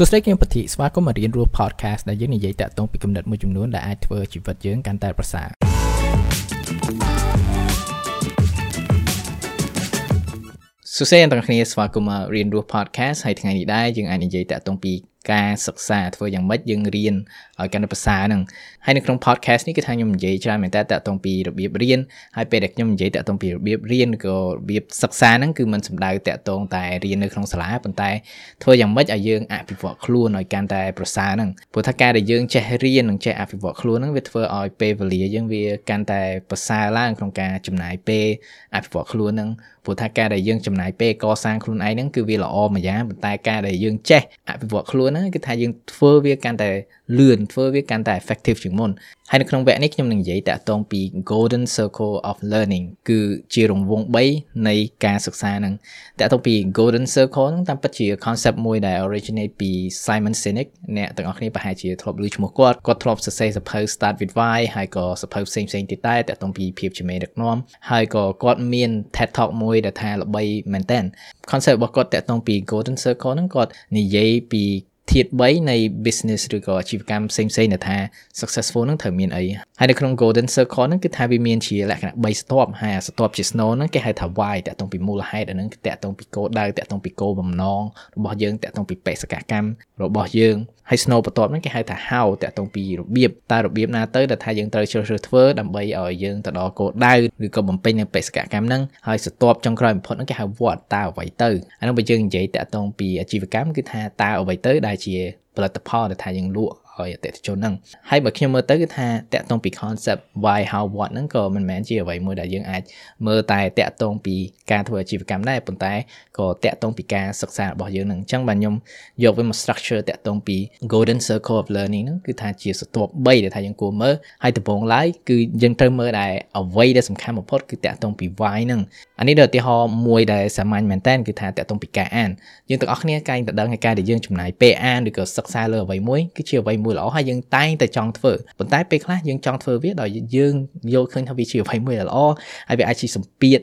សួស្តីខ្ញុំពធីស្វាគមន៍មករៀនរស់ podcast ដែលយើងនិយាយតាក់ទងពីគំនិតមួយចំនួនដែលអាចធ្វើជីវិតយើងកាន់តែប្រសើរសួស្តីអ្នកទាំងគ្នាស្វាគមន៍មករៀនរស់ podcast ហើយថ្ងៃនេះដែរយើងអាចនិយាយតាក់ទងពីការសិក្សាធ្វើយ៉ាងម៉េចយើងរៀន ឲ្យកាន់តែប្រសើរហ្នឹងហើយនៅក្នុង podcast នេះគឺថាខ្ញុំនិយាយច្រើនមែនតើតាក់ទងពីរបៀបរៀនហើយពេលដែលខ្ញុំនិយាយតាក់ទងពីរបៀបរៀនក៏របៀបសិក្សាហ្នឹងគឺមិនសំដៅតាក់ទងតែរៀននៅក្នុងសាលាប៉ុន្តែធ្វើយ៉ាងម៉េចឲ្យយើងអភិវឌ្ឍខ្លួនឲ្យកាន់តែប្រសើរហ្នឹងព្រោះថាការដែលយើងចេះរៀននិងចេះអភិវឌ្ឍខ្លួនហ្នឹងវាធ្វើឲ្យពេលវេលាយើងវាកាន់តែប្រសើរឡើងក្នុងការចំណាយពេលអភិវឌ្ឍខ្លួនហ្នឹងព្រោះថាការដែលយើងចំណាយពេលកសាងខ្លួនឯងហ្នឹងគឺវាល្អមួយយ៉ាងប៉ុន្តែការដែលយើងចេះអភិវឌ្ឍខ្លួនហ្នឹងគឺថាយើងធ្វើវាកាន់តែ លឿនធ្វើវាកាន់តែ effective ជាងមុនហើយនៅក្នុងវគ្គនេះខ្ញុំនឹងនិយាយតាក់ទងពី Golden Circle of Learning គឺជារង្វង់3នៃការសិក្សាហ្នឹងតាក់ទងពី Golden Circle ហ្នឹងតាមពិតជា concept មួយដែល originate ពី Simon Sinek អ្នកទាំងអស់គ្នាប្រហែលជាធ្លាប់ឮឈ្មោះគាត់គាត់ធ្លាប់សរសេរសភៅ Start with Why ហើយក៏សភៅផ្សេងផ្សេងទៀតដែរតាក់ទងពីភាពជាមេដឹកនាំហើយក៏គាត់មាន TED Talk មួយដែលថាល្បីមែនតើ concept របស់គាត់តាក់ទងពី Golden Circle ហ្នឹងគាត់និយាយពី ធាតុ3នៃ business ឬក៏អាជីវកម្មផ្សេងផ្សេងដែលថា successful នឹងត្រូវមានអីហើយនៅក្នុង golden circle ហ្នឹងគឺថាវាមានជាលក្ខណៈ3ស្ទាប់ហើយអាស្ទាប់ជា snow ហ្នឹងគេហៅថា why តាក់ទងពីមូលហេតុអាហ្នឹងតាក់ទងពីគោលដៅតាក់ទងពីគោលបំណងរបស់យើងតាក់ទងពីបេសកកម្មរបស់យើងហើយ snow បន្ទាប់ហ្នឹងគេហៅថា how តាក់ទងពីរបៀបតើរបៀបណាទៅដែលថាយើងត្រូវជ្រើសរើសធ្វើដើម្បីឲ្យយើងទៅដល់គោលដៅឬក៏បំពេញនៅបេសកកម្មហ្នឹងហើយស្ទាប់ចុងក្រោយបំផុតហ្នឹងគេហៅ what តើអ្វីទៅអាហ្នឹងបើយើងនិយាយតាក់ទងពីអាជីវកម្មគឺថាតើអ្វីទៅដែលជាផលិតផលដែលថាយើងលក់ ឲ្យអតិថិជនហ្នឹងហើយបើខ្ញុំមើលទៅគឺថាតាក់ទងពី concept why how what ហ្នឹងក៏មិនមែនជាអ្វីមួយដែលយើងអាចមើលតែតាក់ទងពីការធ្វើអាជីវកម្មដែរប៉ុន្តែក៏តាក់ទងពីការសិក្សារបស់យើងហ្នឹងអញ្ចឹងបាទខ្ញុំយកវាមក structure តាក់ទងពី golden circle of learning ហ្នឹងគឺថាជាស្ទាប់3ដែលថាយើងគួរមើលហើយដំបូងឡើយគឺយើងត្រូវមើលតែអ្វីដែលសំខាន់បំផុតគឺតាក់ទងពី why ហ្នឹងអានេះដូចឧទាហរណ៍មួយដែលសាមញ្ញមែនតើគឺថាតាក់ទងពីការអានយើងទាំងអស់គ្នាកាយតែដឹងឲ្យការដែលយើងចំណាយពេលអានឬក៏សិក្សាលើអ្វីមួយគឺជាអ្វីមួយល្អហើយយើងតែងតែចង់ធ្វើប៉ុន្តែពេលខ្លះយើងចង់ធ្វើវាដោយយើងយល់ឃើញថាវាជាអ្វីមួយដែលល្អហើយវាអាចជាសម្ពាធ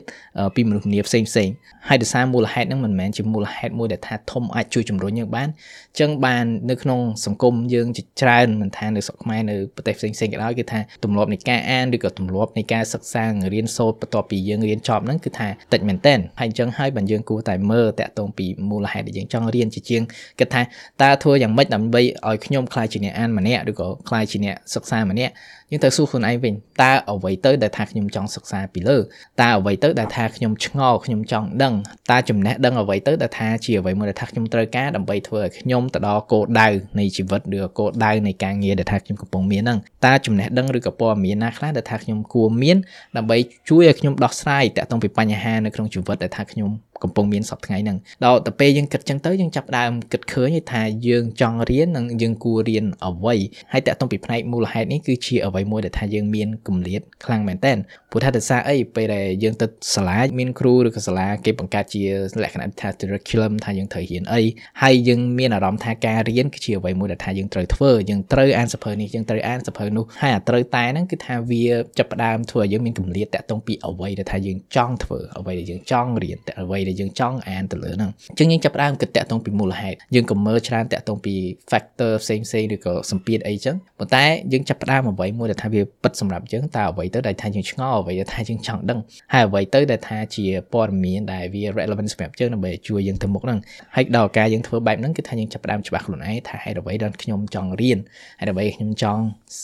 ពីមនុស្សម្នាផ្សេងផ្សេងហើយដោយសារមូលហេតុហ្នឹងមិនមែនជាមូលហេតុមួយដែលថាធំអាចជួយជំរុញយើងបានអញ្ចឹងបាននៅក្នុងសង្គមយើងជាច្រើនមិនថានៅស្រុកខ្មែរនៅប្រទេសផ្សេងផ្សេងក៏ដោយគឺថាទម្លាប់នៃការអានឬក៏ទម្លាប់នៃការសិក្សារៀនសូត្របន្ទាប់ពីយើងរៀនចប់ហ្នឹងគឺថាតិចមែនតើហើយអញ្ចឹងហើយបើយើងគួរតែមើលតាក់ទងពីមូលហេតុដែលយើងចង់រៀនជាជាងគិតថាតើធ្វើយ៉ាងម៉េចដើម្បីឲ្យខ្ញុំខ្លាចជាអ្នកអានម្នាក់ឬក៏ខ្លាយជាអ្នកសិក្សាម្នាក់យើងត្រូវសួរខ្លួនឯងវិញតើអ្វីទៅដែលថាខ្ញុំចង់សិក្សាពីលើតើអ្វីទៅដែលថាខ្ញុំឆ្ងល់ខ្ញុំចង់ដឹងតើចំណេះដឹងអ្វីទៅដែលថាជាអ្វីមួយដែលថាខ្ញុំត្រូវការដើម្បីធ្វើឲ្យខ្ញុំទៅដល់គោលដៅនៃជីវិតឬគោលដៅនៃការងារដែលថាខ្ញុំកំពុងមានហ្នឹងតើចំណេះដឹងឬក៏ព័ត៌មានណាខ្លះដែលថាខ្ញុំគួរមានដើម្បីជួយឲ្យខ្ញុំដោះស្រាយតាក់ទងពីបញ្ហានៅក្នុងជីវិតដែលថាខ្ញុំកំពុងមានសពថ្ងៃហ្នឹងដល់ទៅពេលយើងគិតចឹងទៅយើងចាប់ដើមគិតឃើញថាយើងចង់រៀននិងយើងគួររៀនអ្វីហើយតាក់ទងពីផ្នែកមូលហេតុនេះគឺជាអ្វីមួយដែលថាយើងមានគម្លាតខ្លាំងមែនតើព្រោះថាដោយសារអីពេលដែលយើងទៅសាលាមានគ្រូឬក៏សាលាគេបង្កើតជាលក្ខណៈថា curriculum ថាយើងត្រូវរៀនអីហើយយើងមានអារម្មណ៍ថាការរៀនគឺជាអ្វីមួយដែលថាយើងត្រូវធ្វើយើងត្រូវអានសភៅនេះយើងត្រូវអានសភៅនោះហើយអាត្រូវតែហ្នឹងគឺថាវាចាប់ផ្ដើមធ្វើឲ្យយើងមានគម្លាតតាក់ទងពីអ្វីដែលថាយើងចង់ធ្វើអ្វីដែលយើងចង់រៀនតែអ្វីដែលយើងចង់អានទៅលើហ្នឹងអញ្ចឹងយើងចាប់ផ្ដើមគិតតាក់ទងពីមូលហេតុយើងក៏មើលច្រើនតាក់ទងពី factor ផ្សេងផ្សេងឬក៏សម្ពាធអីចឹងប៉ុន្តែយើងចាប់ផ្ដើមអ្វីមួយដែលថាវាពិតសម្រាប់យើងតើអ្វីទៅដែលថាយើងឆ្ងល់អ្វីដែលថាយើងចង់ដឹងហើយអ្វីទៅដែលថាជាព័ត៌មានដែលវា relevant សម្រាប់យើងដើម្បីជួយយើងទៅមុខហ្នឹងហើយដល់ការយើងធ្វើបែបហ្នឹងគឺថាយើងចាប់ផ្ដើមច្បាស់ខ្លួនឯងថាហេតុអ្វីដែលខ្ញុំចង់រៀនហេតុអ្វីខ្ញុំចង់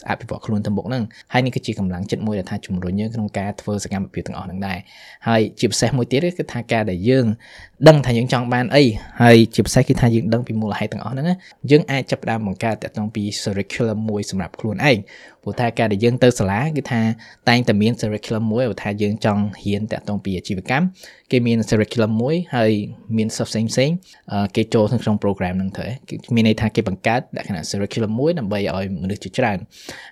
អភិវឌ្ឍខ្លួនទៅមុខហ្នឹងហើយនេះគឺជាកម្លាំងចិត្តមួយដែលថាជំរុញយើងក្នុងការធ្វើសកម្មភាពទាំងអស់ហ្នឹងដែរហើយជាពិសេសមួយទៀតគឺថាការដែលយើង ដឹងថាយើងចង់បានអីហើយជាពិសេសគឺថាយើងដឹងពីមូលហេតុទាំងអស់ហ្នឹងយើងអាចចាប់ផ្ដើមបង្កើតតាក់ទងពី curriculum មួយសម្រាប់ខ្លួនឯងព្រោះថាការដែលយើងទៅសាលាគឺថាតែងតែមាន curriculum មួយបើថាយើងចង់រៀនតាក់ទងពីអាជីវកម្មគេមាន curriculum មួយហើយមានសិស្សផ្សេងផ្សេងគេចូលក្នុង program ហ្នឹងទៅមានន័យថាគេបង្កើតលក្ខណៈ curriculum មួយដើម្បីឲ្យមនុស្សជាច្រើន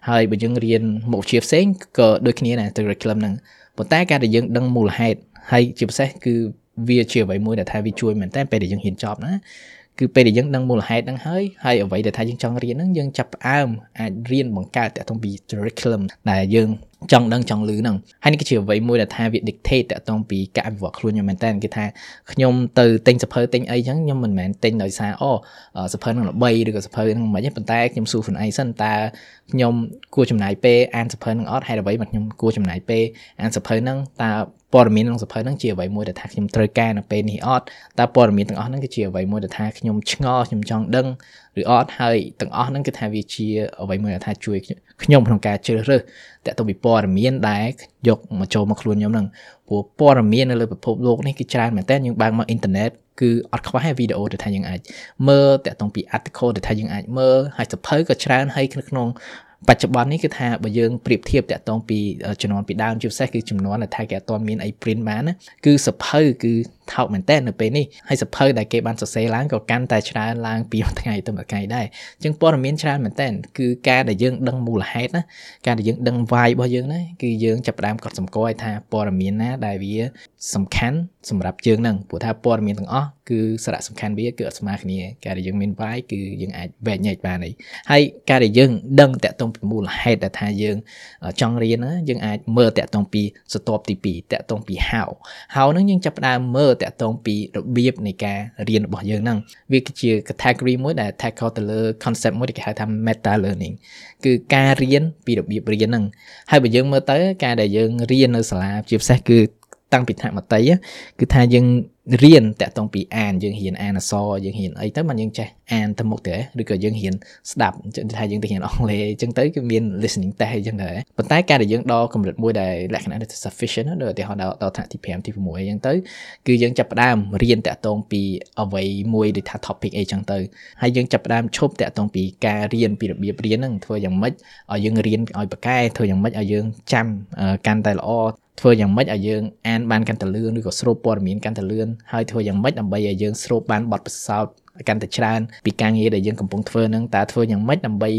ហើយបើយើងរៀនមុខវិជ្ជាផ្សេងក៏ដូចគ្នាដែរ curriculum ហ្នឹងប៉ុន្តែការដែលយើងដឹងមូលហេតុហើយជាពិសេសគឺ វាជាអ្វីមួយដែលថាវាជួយមែនតើពេលដែលយើងហ៊ានចប់ណាគឺពេលដែលយើងដឹងមូលហេតុហ្នឹងហើយហើយអ្វីដែលថាយើងចង់រៀនហ្នឹងយើងចាប់ផ្ដើមអាចរៀនបង្កើតតាក់ទងពី curriculum ដែលយើង ចង់ដឹងចង់លឺហ្នឹងហើយនេះគឺជាអ្វីមួយដែលថាវា dictate តាក់ទងពីការអភិវឌ្ឍខ្លួនខ្ញុំមែនតើគេថាខ្ញុំទៅទិញសភៅទិញអីចឹងខ្ញុំមិនមែនទិញដោយសារអូសភៅហ្នឹងល្បីឬក៏សភៅហ្នឹងមិនទេប៉ុន្តែខ្ញុំសួរខ្លួនឯងសិនតើខ្ញុំគួរចំណាយពេលអានសភៅហ្នឹងអត់ហេតុអ្វីមកខ្ញុំគួរចំណាយពេលអានសភៅហ្នឹងតើព័ត៌មានក្នុងសភៅហ្នឹងជាអ្វីមួយដែលថាខ្ញុំត្រូវការនៅពេលនេះអត់តើព័ត៌មានទាំងអស់ហ្នឹងគឺជាអ្វីមួយដែលថាខ្ញុំឆ្ងល់ខ្ញុំចង់ដឹងឬអត់ហើយទាំងអស់ហ្នឹងគឺថាវាជាអ្វីមួយដែលថាជួយខ្ញុំក្នុងការជ្រើសរើសតទៅពីព័ត៌មានដែលយកមកចូលមកខ្លួនខ្ញុំហ្នឹងព្រោះព័ត៌មាននៅលើពិភពលោកនេះគឺច្រើនមែនតើយើងបើកមកអ៊ីនធឺណិតគឺអត់ខ្វះវីដេអូដែលថាយើងអាចមើលតទៅពី article ដែលថាយើងអាចមើលហើយសភៅក៏ច្រើនហើយក្នុង បច្ចុប្បន្ននេះគឺថាបើយើងប្រៀបធៀបតាក់ទងពីជំនាន់ពីដើមជាពិសេសគឺជំនាន់ដែលថាគេអត់ទាន់មានអី print បានណាគឺសភៅគឺថោកមែនតើនៅពេលនេះហើយសភៅដែលគេបានសរសេរឡើងក៏កាន់តែច្រើនឡើងពីមួយថ្ងៃទៅមួយថ្ងៃដែរអញ្ចឹងព័ត៌មានច្រើនមែនតើគឺការដែលយើងដឹងមូលហេតុណាការដែលយើងដឹង why របស់យើងណាគឺយើងចាប់ផ្ដើមកត់សម្គាល់ថាព័ត៌មានណាដែលវាសំខាន់សម្រាប់យើងនឹងព្រោះថាព័ត៌មានទាំងអស់គឺសារៈសំខាន់វាគឺអត់ស្មើគ្នាការដែលយើងមាន why គឺយើងអាចវែកញែកបានហើយហើយការដែលយើងដឹងតាក់ទងពីមូលហេតុដែលថាយើងចង់រៀនណាយើងអាចមើលតាក់ទងពីសតបទី2តាក់ទងពី how how នឹងយើងចាប់ផ្ដើមមើលតាក់ទងពីរបៀបនៃការរៀនរបស់យើងហ្នឹងវាគឺជា category មួយដែល tackle ទៅលើ concept មួយដែលគេហៅថា meta learning គឺការរៀនពីរបៀបរៀនហ្នឹងហើយបើយើងមើលទៅការដែលយើងរៀននៅសាលាជាពិសេសគឺ តាំងពីថ្នាក់មត្តេយគឺថាយើងរៀនតាក់ទងពីអានយើងរៀនអានអក្សរយើងរៀនអីទៅមិនយើងចេះអានទៅមុខទៅឬក៏យើងរៀនស្ដាប់ថាយើងទៅរៀនអង់គ្លេសអញ្ចឹងទៅគឺមាន listening test អញ្ចឹងដែរប៉ុន្តែការដែលយើងដល់កម្រិតមួយដែលលក្ខណៈ sufficient ដូចឧទាហរណ៍ដល់ថ្នាក់ទី5ទី6អញ្ចឹងទៅគឺយើងចាប់ផ្ដើមរៀនតាក់ទងពីអ្វីមួយដូចថា topic អីចឹងទៅហើយយើងចាប់ផ្ដើមឈប់តាក់ទងពីការរៀនពីរបៀបរៀនហ្នឹងធ្វើយ៉ាងម៉េចឲ្យយើងរៀនឲ្យប៉ាកែធ្វើយ៉ាងម៉េចឲ្យយើងចាំកាន់តែល្អ ធ្វើយ៉ាងម៉េចឲ្យយើងអានបានកាន់តែលឿនឬក៏ស្រូបព័ត៌មានកាន់តែលឿនហើយធ្វើយ៉ាងម៉េចដើម្បីឲ្យយើងស្រូបបានបទពិសោធន៍កាន់តែច្រើនពីការងារដែលយើងកំពុងធ្វើនឹងតើធ្វើយ៉ាងម៉េចដើម្បី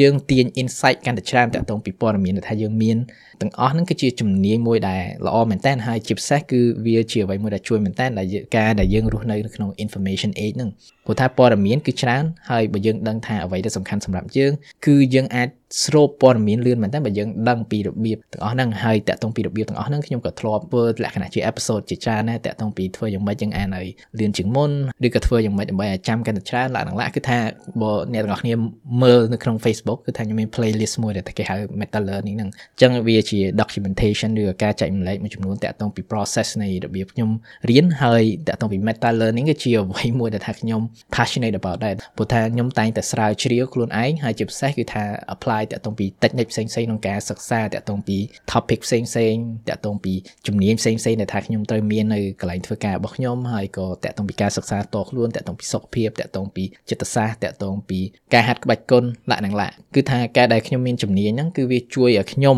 យើងទាញ insight កាន់តែច្រើនតាក់ទងពីព័ត៌មានដែលថាយើងមានទាំងអស់ហ្នឹងគឺជាជំនាញមួយដែលល្អមែនតើហើយជាពិសេសគឺវាជាអ្វីមួយដែលជួយមែនតើដែលការដែលយើងរស់នៅក្នុង information age ហ្នឹង ព្រោះថាព័ត៌មានគឺច្រើនហើយបើយើងដឹងថាអ្វីដែលសំខាន់សម្រាប់យើងគឺយើងអាចស្រូបព័ត៌មានលឿនមែនតើបើយើងដឹងពីរបៀបទាំងអស់ហ្នឹងហើយតាក់ទងពីរបៀបទាំងអស់ហ្នឹងខ្ញុំក៏ធ្លាប់ធ្វើលក្ខណៈជា episode ជាច្រើនដែរតាក់ទងពីធ្វើយ៉ាងម៉េចយើងអានឲ្យលឿនជាងមុនឬក៏ធ្វើយ៉ាងម៉េចដើម្បីឲ្យចាំកាន់តែច្រើនឡើងឡើងគឺថាបើអ្នកទាំងអស់គ្នាមើលនៅក្នុង Facebook គឺថាខ្ញុំមាន playlist មួយដែលគេហៅ meta learning ហ្នឹងអញ្ចឹងវាជា documentation ឬការចែកម្លែកមួយចំនួនតាក់ទងពី process នៃរបៀបខ្ញុំរៀនហើយតាក់ទងពី meta learning គឺជាអ្វីមួយដែលថាខ្ញុំ passionate about ដែរព្រោះថាខ្ញុំតែងតែស្រាវជ្រាវខ្លួនឯងហើយជាពិសេសគឺថា apply តាក់ទងពី technique ផ្សេងៗក្នុងការសិក្សាតាក់ទងពី topic ផ្សេងៗតាក់ទងពីជំនាញផ្សេងៗដែលថាខ្ញុំត្រូវមាននៅកន្លែងធ្វើការរបស់ខ្ញុំហើយក៏តាក់ទងពីការសិក្សាតខ្លួនតាក់ទងពីសុខភាពតាក់ទងពីចិត្តសាស្ត្រតាក់ទងពីការហាត់ក្បាច់គុណលក្ខណៈគឺថាការដែលខ្ញុំមានជំនាញហ្នឹងគឺវាជួយឲ្យខ្ញុំ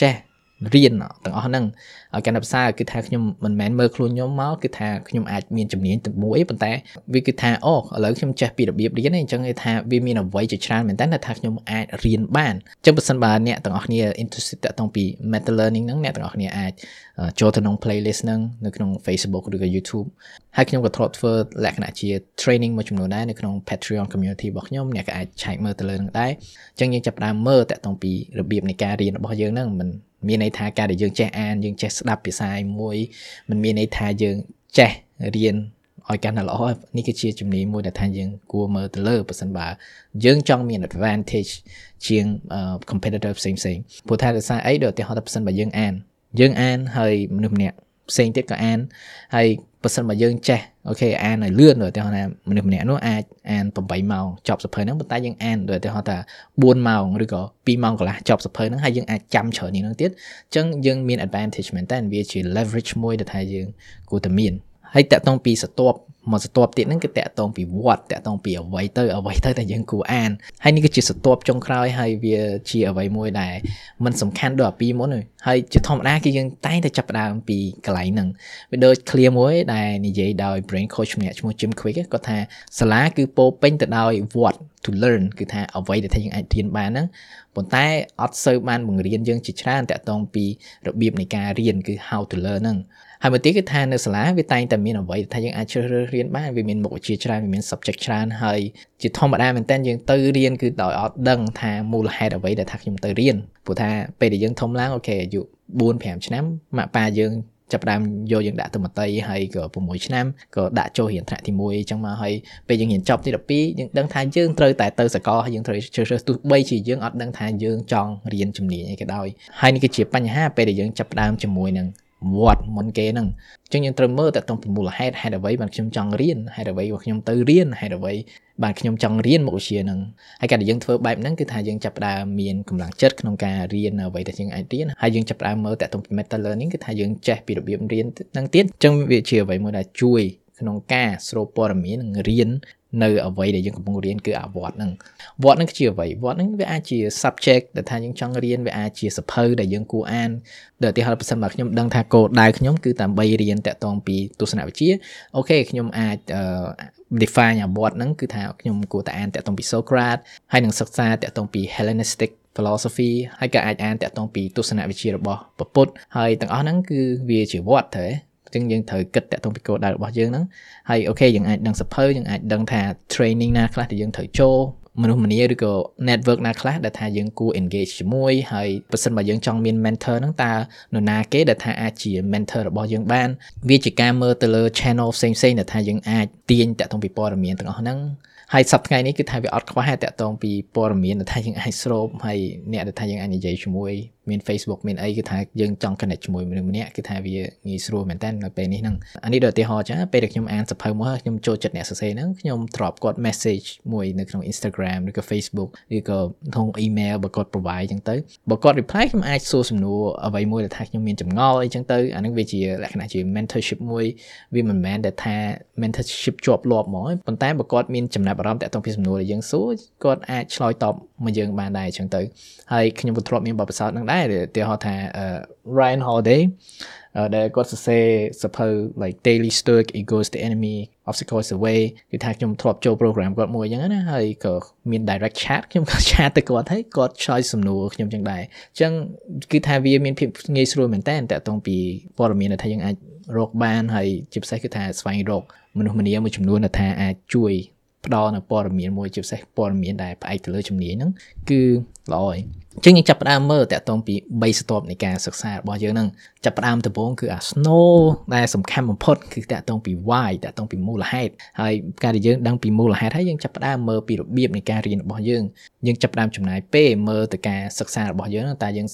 ចេះ រៀនទាំងអស់ហ្នឹងឲ្យកាន់តែផ្សារគឺថាខ្ញុំមិនមែនមើលខ្លួនខ្ញុំមកគឺថាខ្ញុំអាចមានជំនាញទៅមួយប៉ុន្តែវាគឺថាអូឥឡូវខ្ញុំចេះពីរបៀបរៀនអញ្ចឹងគេថាវាមានអ្វីជាច្រើនមែនតើថាខ្ញុំអាចរៀនបានអញ្ចឹងបើសិនបើអ្នកទាំងអស់គ្នា interested តាក់ទងពី meta learning ហ្នឹងអ្នកទាំងអស់គ្នាអាចចូលទៅក្នុង playlist ហ្នឹងនៅក្នុង Facebook ឬក៏ YouTube ហើយខ្ញុំក៏ធ្លាប់ធ្វើលក្ខណៈជា training មួយចំនួនដែរនៅក្នុង Patreon community របស់ខ្ញុំអ្នកក៏អាចឆែកមើលទៅលើនឹងដែរអញ្ចឹងយើងចាប់ផ្ដើមមើលតាក់ទងពីរបៀបនៃការរៀនរបស់យើងហ្នឹងមិន មានន័យថាការដែលយើងចេះអានយើងចេះស្ដាប់ភាសាមួយมันមានន័យថាយើងចេះរៀនឲ្យកាន់តែល្អនេះគឺជាជំនាញមួយដែលថាយើងគួរមើលទៅលើបើសិនបើយើងចង់មាន advantage ជាង competitor ផ្សេងផ្សេងព្រោះថាដោយសារអីដូចឧទាហរណ៍ថាបើសិនបើយើងអានយើងអានហើយមនុស្សម្នាក់ផ្សេងទៀតក៏អានហើយបើសិនបើយើងចេះ អូខេអានឲ្យលឿនដូចឧទាហរណ៍ថាមនុស្សម្នាក់នោះអាចអាន8ម៉ោងចប់សភៅហ្នឹងប៉ុន្តែយើងអានដូចឧទាហរណ៍ថា4ម៉ោងឬក៏2ម៉ោងកន្លះចប់សភៅហ្នឹងហើយយើងអាចចាំច្រើននេះហ្នឹងទៀតអញ្ចឹងយើងមាន advantage មែនតើវាជា leverage មួយដែលថាយើងគួរតែមាន ហើយតាក់ទងពីសតបមកសតបទៀតហ្នឹងគឺតាក់ទងពីវត្តតាក់ទងពីអ្វីទៅអ្វីទៅដែលយើងគួរអានហើយនេះគឺជាសតបចុងក្រោយហើយវាជាអ្វីមួយដែលมันសំខាន់ដូចអាពីមុនហើយជាធម្មតាគឺយើងតែងតែចាប់ផ្ដើមពីកន្លែងហ្នឹងវាដូច clear មួយដែលនិយាយដោយ brain coach ម្នាក់ឈ្មោះ Jim Quick គាត់ថាសាលាគឺពោពេញទៅដោយវត្ត to learn គឺថាអ្វីដែលថាយើងអាចរៀនបានហ្នឹងប៉ុន្តែអត់សូវបានបង្រៀនយើងជាច្រើនតាក់ទងពីរបៀបនៃការរៀនគឺ how to learn ហ្នឹង ហើយមួយទៀតគឺថានៅសាលាវាតែងតែមានអ្វីថាយើងអាចជ្រើសរើសរៀរៀនបានវាមានមុខវិជ្ជាច្រើនវាមាន subject ច្រើនហើយជាធម្មតាមែនតើយើងទៅរៀនគឺដោយអត់ដឹងថាមូលហេតុអ្វីដែលថាខ្ញុំទៅរៀនព្រោះថាពេលដែលយើងធំឡើងអូខេអាយុ4 5ឆ្នាំម៉ាក់ប៉ាយើងចាប់ដើមយកយើងដាក់ទៅមត្តេយ្យហើយក៏6ឆ្នាំក៏ដាក់ចូលរៀនថ្នាក់ទី1អញ្ចឹងមកហើយពេលយើងរៀនចប់ទី12យើងដឹងថាយើងត្រូវតែទៅសាកលហើយយើងត្រូវជ្រើសរើសទោះបីជាយើងអត់ដឹងថាយើងចង់រៀនជំនាញអីក៏ដោយហើយនេះគឺជាបញ្ហាពេលដែលយើងចាប់ដើមជាមួយនឹង វត្តមុនគេហ្នឹងអញ្ចឹងយើងត្រូវមើលតើតងពីមូលហេតុហេតុអ្វីបានខ្ញុំចង់រៀនហេតុអ្វីបានខ្ញុំទៅរៀនហេតុអ្វីបានខ្ញុំចង់រៀនមុខវិជ្ជាហ្នឹងហើយការដែលយើងធ្វើបែបហ្នឹងគឺថាយើងចាប់ផ្ដើមមានកម្លាំងចិត្តក្នុងការរៀនអ្វីដែលយើងអាចរៀនហើយយើងចាប់ផ្ដើមមើលតើតងពី meta learning គឺថាយើងចេះពីរបៀបរៀនហ្នឹងទៀតអញ្ចឹងវាជាអ្វីមួយដែលជួយក្នុងការស្រូបព័ត៌មាននិងរៀន នៅអ្វីដែលយើងកំពុងរៀនគឺអាវត្តហ្នឹងវត្តហ្នឹងគឺជាអ្វីវត្តហ្នឹងវាអាចជា subject ដែលថាយើងចង់រៀនវាអាចជាសភៅដែលយើងគួរអានដូចឧទាហរណ៍ប្រសិនបើខ្ញុំដឹងថាគោលដៅខ្ញុំគឺដើម្បីរៀនតាក់ទងពីទស្សនវិជ្ជាអូខេខ្ញុំអាច define អាវត្តហ្នឹងគឺថាខ្ញុំគួរតែអានតាក់ទងពី Socrates ហើយនឹងសិក្សាតាក់ទងពី Hellenistic philosophy ហើយក៏អាចអានតាក់ទងពីទស្សនវិជ្ជារបស់ពុទ្ធហើយទាំងអស់ហ្នឹងគឺវាជាវត្តទៅ អញ្ចឹងយើងត្រូវគិតតាក់ទងពីគោលដៅរបស់យើងហ្នឹងហើយអូខេយើងអាចដឹងសភៅយើងអាចដឹងថា training ណាខ្លះដែលយើងត្រូវចូលមនុស្សម្នាឬក៏ network ណាខ្លះដែលថាយើងគួរ engage ជាមួយហើយប្រសិនបើយើងចង់មាន mentor ហ្នឹងតើនរណាគេដែលថាអាចជា mentor របស់យើងបាន វាជាការមើលទៅលើ channel ផ្សេងៗដែលថាយើងអាចទាញតាក់ទងពីព័ត៌មានទាំងអស់ហ្នឹង ហើយសប្តាហ៍ថ្ងៃនេះគឺថាវាអត់ខ្វះតែតកតងពីព័ត៌មានដែលថាយើងអាចស្រូបហើយអ្នកដែលថាយើងអាចនិយាយជាមួយមាន Facebook មានអីគឺថាយើងចង់ connect ជាមួយមនុស្សម្នាក់គឺថាវាងាយស្រួលមែនតើនៅពេលនេះហ្នឹងអានេះដូចឧទាហរណ៍ចាពេលដែលខ្ញុំអានសភៅមកខ្ញុំចូលចិត្តអ្នកសរសេរហ្នឹងខ្ញុំទ្របគាត់ message មួយនៅក្នុង Instagram ឬក៏ Facebook ឬក៏ក្នុង email បើគាត់ provide អញ្ចឹងទៅបើគាត់ reply ខ្ញុំអាចសួរសំណួរអ្វីមួយដែលថាខ្ញុំមានចម្ងល់អីចឹងទៅអាហ្នឹងវាជាលក្ខណៈជា mentorship មួយវាមិនមែនដែលថា mentorship ជាប់លាប់ហ្មងប៉ុន្តែបើគាត់មានចំណាប់អារម្មណ៍តាក់ទងពីសំណួរដែលយើងសួរគាត់អាចឆ្លើយតបមកយើងបានដែរអញ្ចឹងទៅហើយខ្ញុំក៏ធ្លាប់មានបទពិសោធន៍នឹងដែរឧទាហរណ៍ថា Ryan Holiday ដែលគាត់សរសេរសភៅ like daily stoic ego is the enemy obstacle is the way គឺថាខ្ញុំធ្លាប់ចូល program គាត់មួយអញ្ចឹងណាហើយក៏មាន direct chat ខ្ញុំក៏ chat ទៅគាត់ហើយគាត់ឆ្លើយសំណួរខ្ញុំអញ្ចឹងដែរអញ្ចឹងគឺថាវាមានភាពងាយស្រួលមែនតើតាក់ទងពីព័ត៌មានដែលថាយើងអាចរកបានហើយជាពិសេសគឺថាស្វែងរកមនុស្សម្នាមួយចំនួនដែលថាអាចជួយ ផ្ដល់នៅព័ត៌មានមួយជាពិសេសព័ត៌មានដែលផ្អែកទៅលើជំនាញហ្នឹងគឺល្អហើយអញ្ចឹងយើងចាប់ផ្ដើមមើលតាក់ទងពី3ស្ទាប់នៃការសិក្សារបស់យើងហ្នឹងចាប់ផ្ដើមដំបូងគឺអា snow ដែលសំខាន់បំផុតគឺតាក់ទងពី why តាក់ទងពីមូលហេតុហើយការដែលយើងដឹងពីមូលហេតុហើយយើងចាប់ផ្ដើមមើលពីរបៀបនៃការរៀនរបស់យើងយើងចាប់ផ្ដើមចំណាយពេលមើលទៅការសិក្សារបស់យើងតើយើង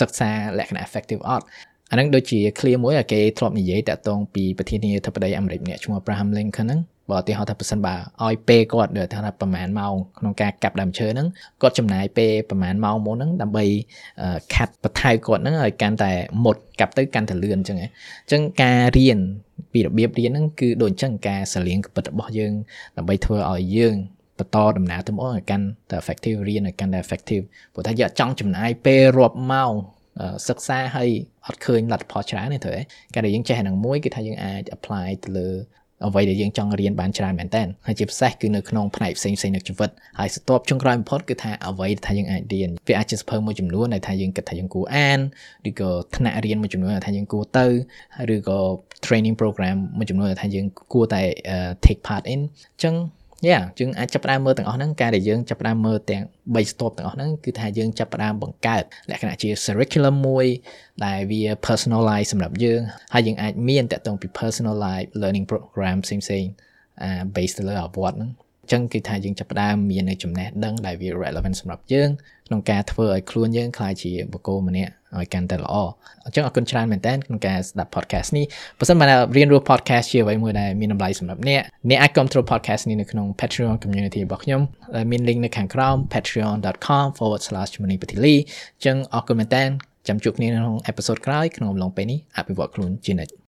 សិក្សាលក្ខណៈ effective អត់អានឹងដូចជា clear មួយគេធ្លាប់និយាយតាក់ទងពីប្រធានាធិបតីអាមេរិកម្នាក់ឈ្មោះ Abraham Lincoln ហ្នឹង បើឧទាហរណ៍ថាប្រសិនបើឲ្យពេលគាត់ថាប្រហែលម៉ោងក្នុងការកាប់ដើមឈើហ្នឹងគាត់ចំណាយពេលប្រហែលម៉ោងមុនហ្នឹងដើម្បីខាត់បន្ថែគាត់ហ្នឹងឲ្យកាន់តែមុតកាប់ទៅកាន់តែលឿនអញ្ចឹងអញ្ចឹងការរៀនពីរបៀបរៀនហ្នឹងគឺដូចអញ្ចឹងការសលៀងកពិតរបស់យើងដើម្បីធ្វើឲ្យយើងបន្តដំណើរទៅមុខឲ្យកាន់តែ effective រៀនឲ្យកាន់តែ effective ព្រោះថាយើងចង់ចំណាយពេលរាប់ម៉ោងសិក្សាហើយអត់ឃើញលទ្ធផលច្រើនទេត្រូវទេការដែលយើងចេះហ្នឹងមួយគឺថាយើងអាច apply ទៅលើ អ្វីដែលយើងចង់រៀនបានច្រើនមែនតើហើយជាពិសេសគឺនៅក្នុងផ្នែកផ្សេងផ្សេងនៃជីវិតហើយស្ទាប់ចុងក្រោយបំផុតគឺថាអ្វីដែលថាយើងអាចរៀនវាអាចជាសភៅមួយចំនួនដែលថាយើងគិតថាយើងគួរអានឬក៏ថ្នាក់រៀនមួយចំនួនដែលថាយើងគួរទៅឬក៏ training program មួយចំនួនដែលថាយើងគួរតែ take part in អញ្ចឹង យ៉ាយើងអាចចាប់ផ្ដើមមើលទាំងអស់ហ្នឹងការដែលយើងចាប់ផ្ដើមមើលទាំង3 stop ទាំងអស់ហ្នឹងគឺថាយើងចាប់ផ្ដើមបង្កើតលក្ខណៈជា curriculum មួយដែលវា personalize សម្រាប់យើងហើយយើងអាចមានតកតងពី personalize learning program ផ្សេងផ្សេងអា based ទៅលើអាវត្តហ្នឹង អញ្ចឹងគឺថាយើងចាប់ផ្ដើមមាននៅចំណេះដឹងដែលវា relevant សម្រាប់យើងក្នុងការធ្វើឲ្យខ្លួនយើងក្លាយជាបុគ្គលម្នាក់ឲ្យកាន់តែល្អអញ្ចឹងអរគុណច្រើនមែនតើក្នុងការស្ដាប់ podcast នេះបើសិនបើរៀនរស់ podcast ជាអ្វីមួយដែលមានតម្លៃសម្រាប់អ្នកអ្នកអាចគ្រប់គ្រង podcast នេះនៅក្នុង Patreon community របស់ខ្ញុំដែលមាន link នៅខាងក្រោម patreon.com/chmonipatili អញ្ចឹងអរគុណមែនតើចាំជួបគ្នានៅក្នុងអេពីសូតក្រោយក្នុងអំឡុងពេលនេះអភិវឌ្ឍខ្លួនជានិច្ច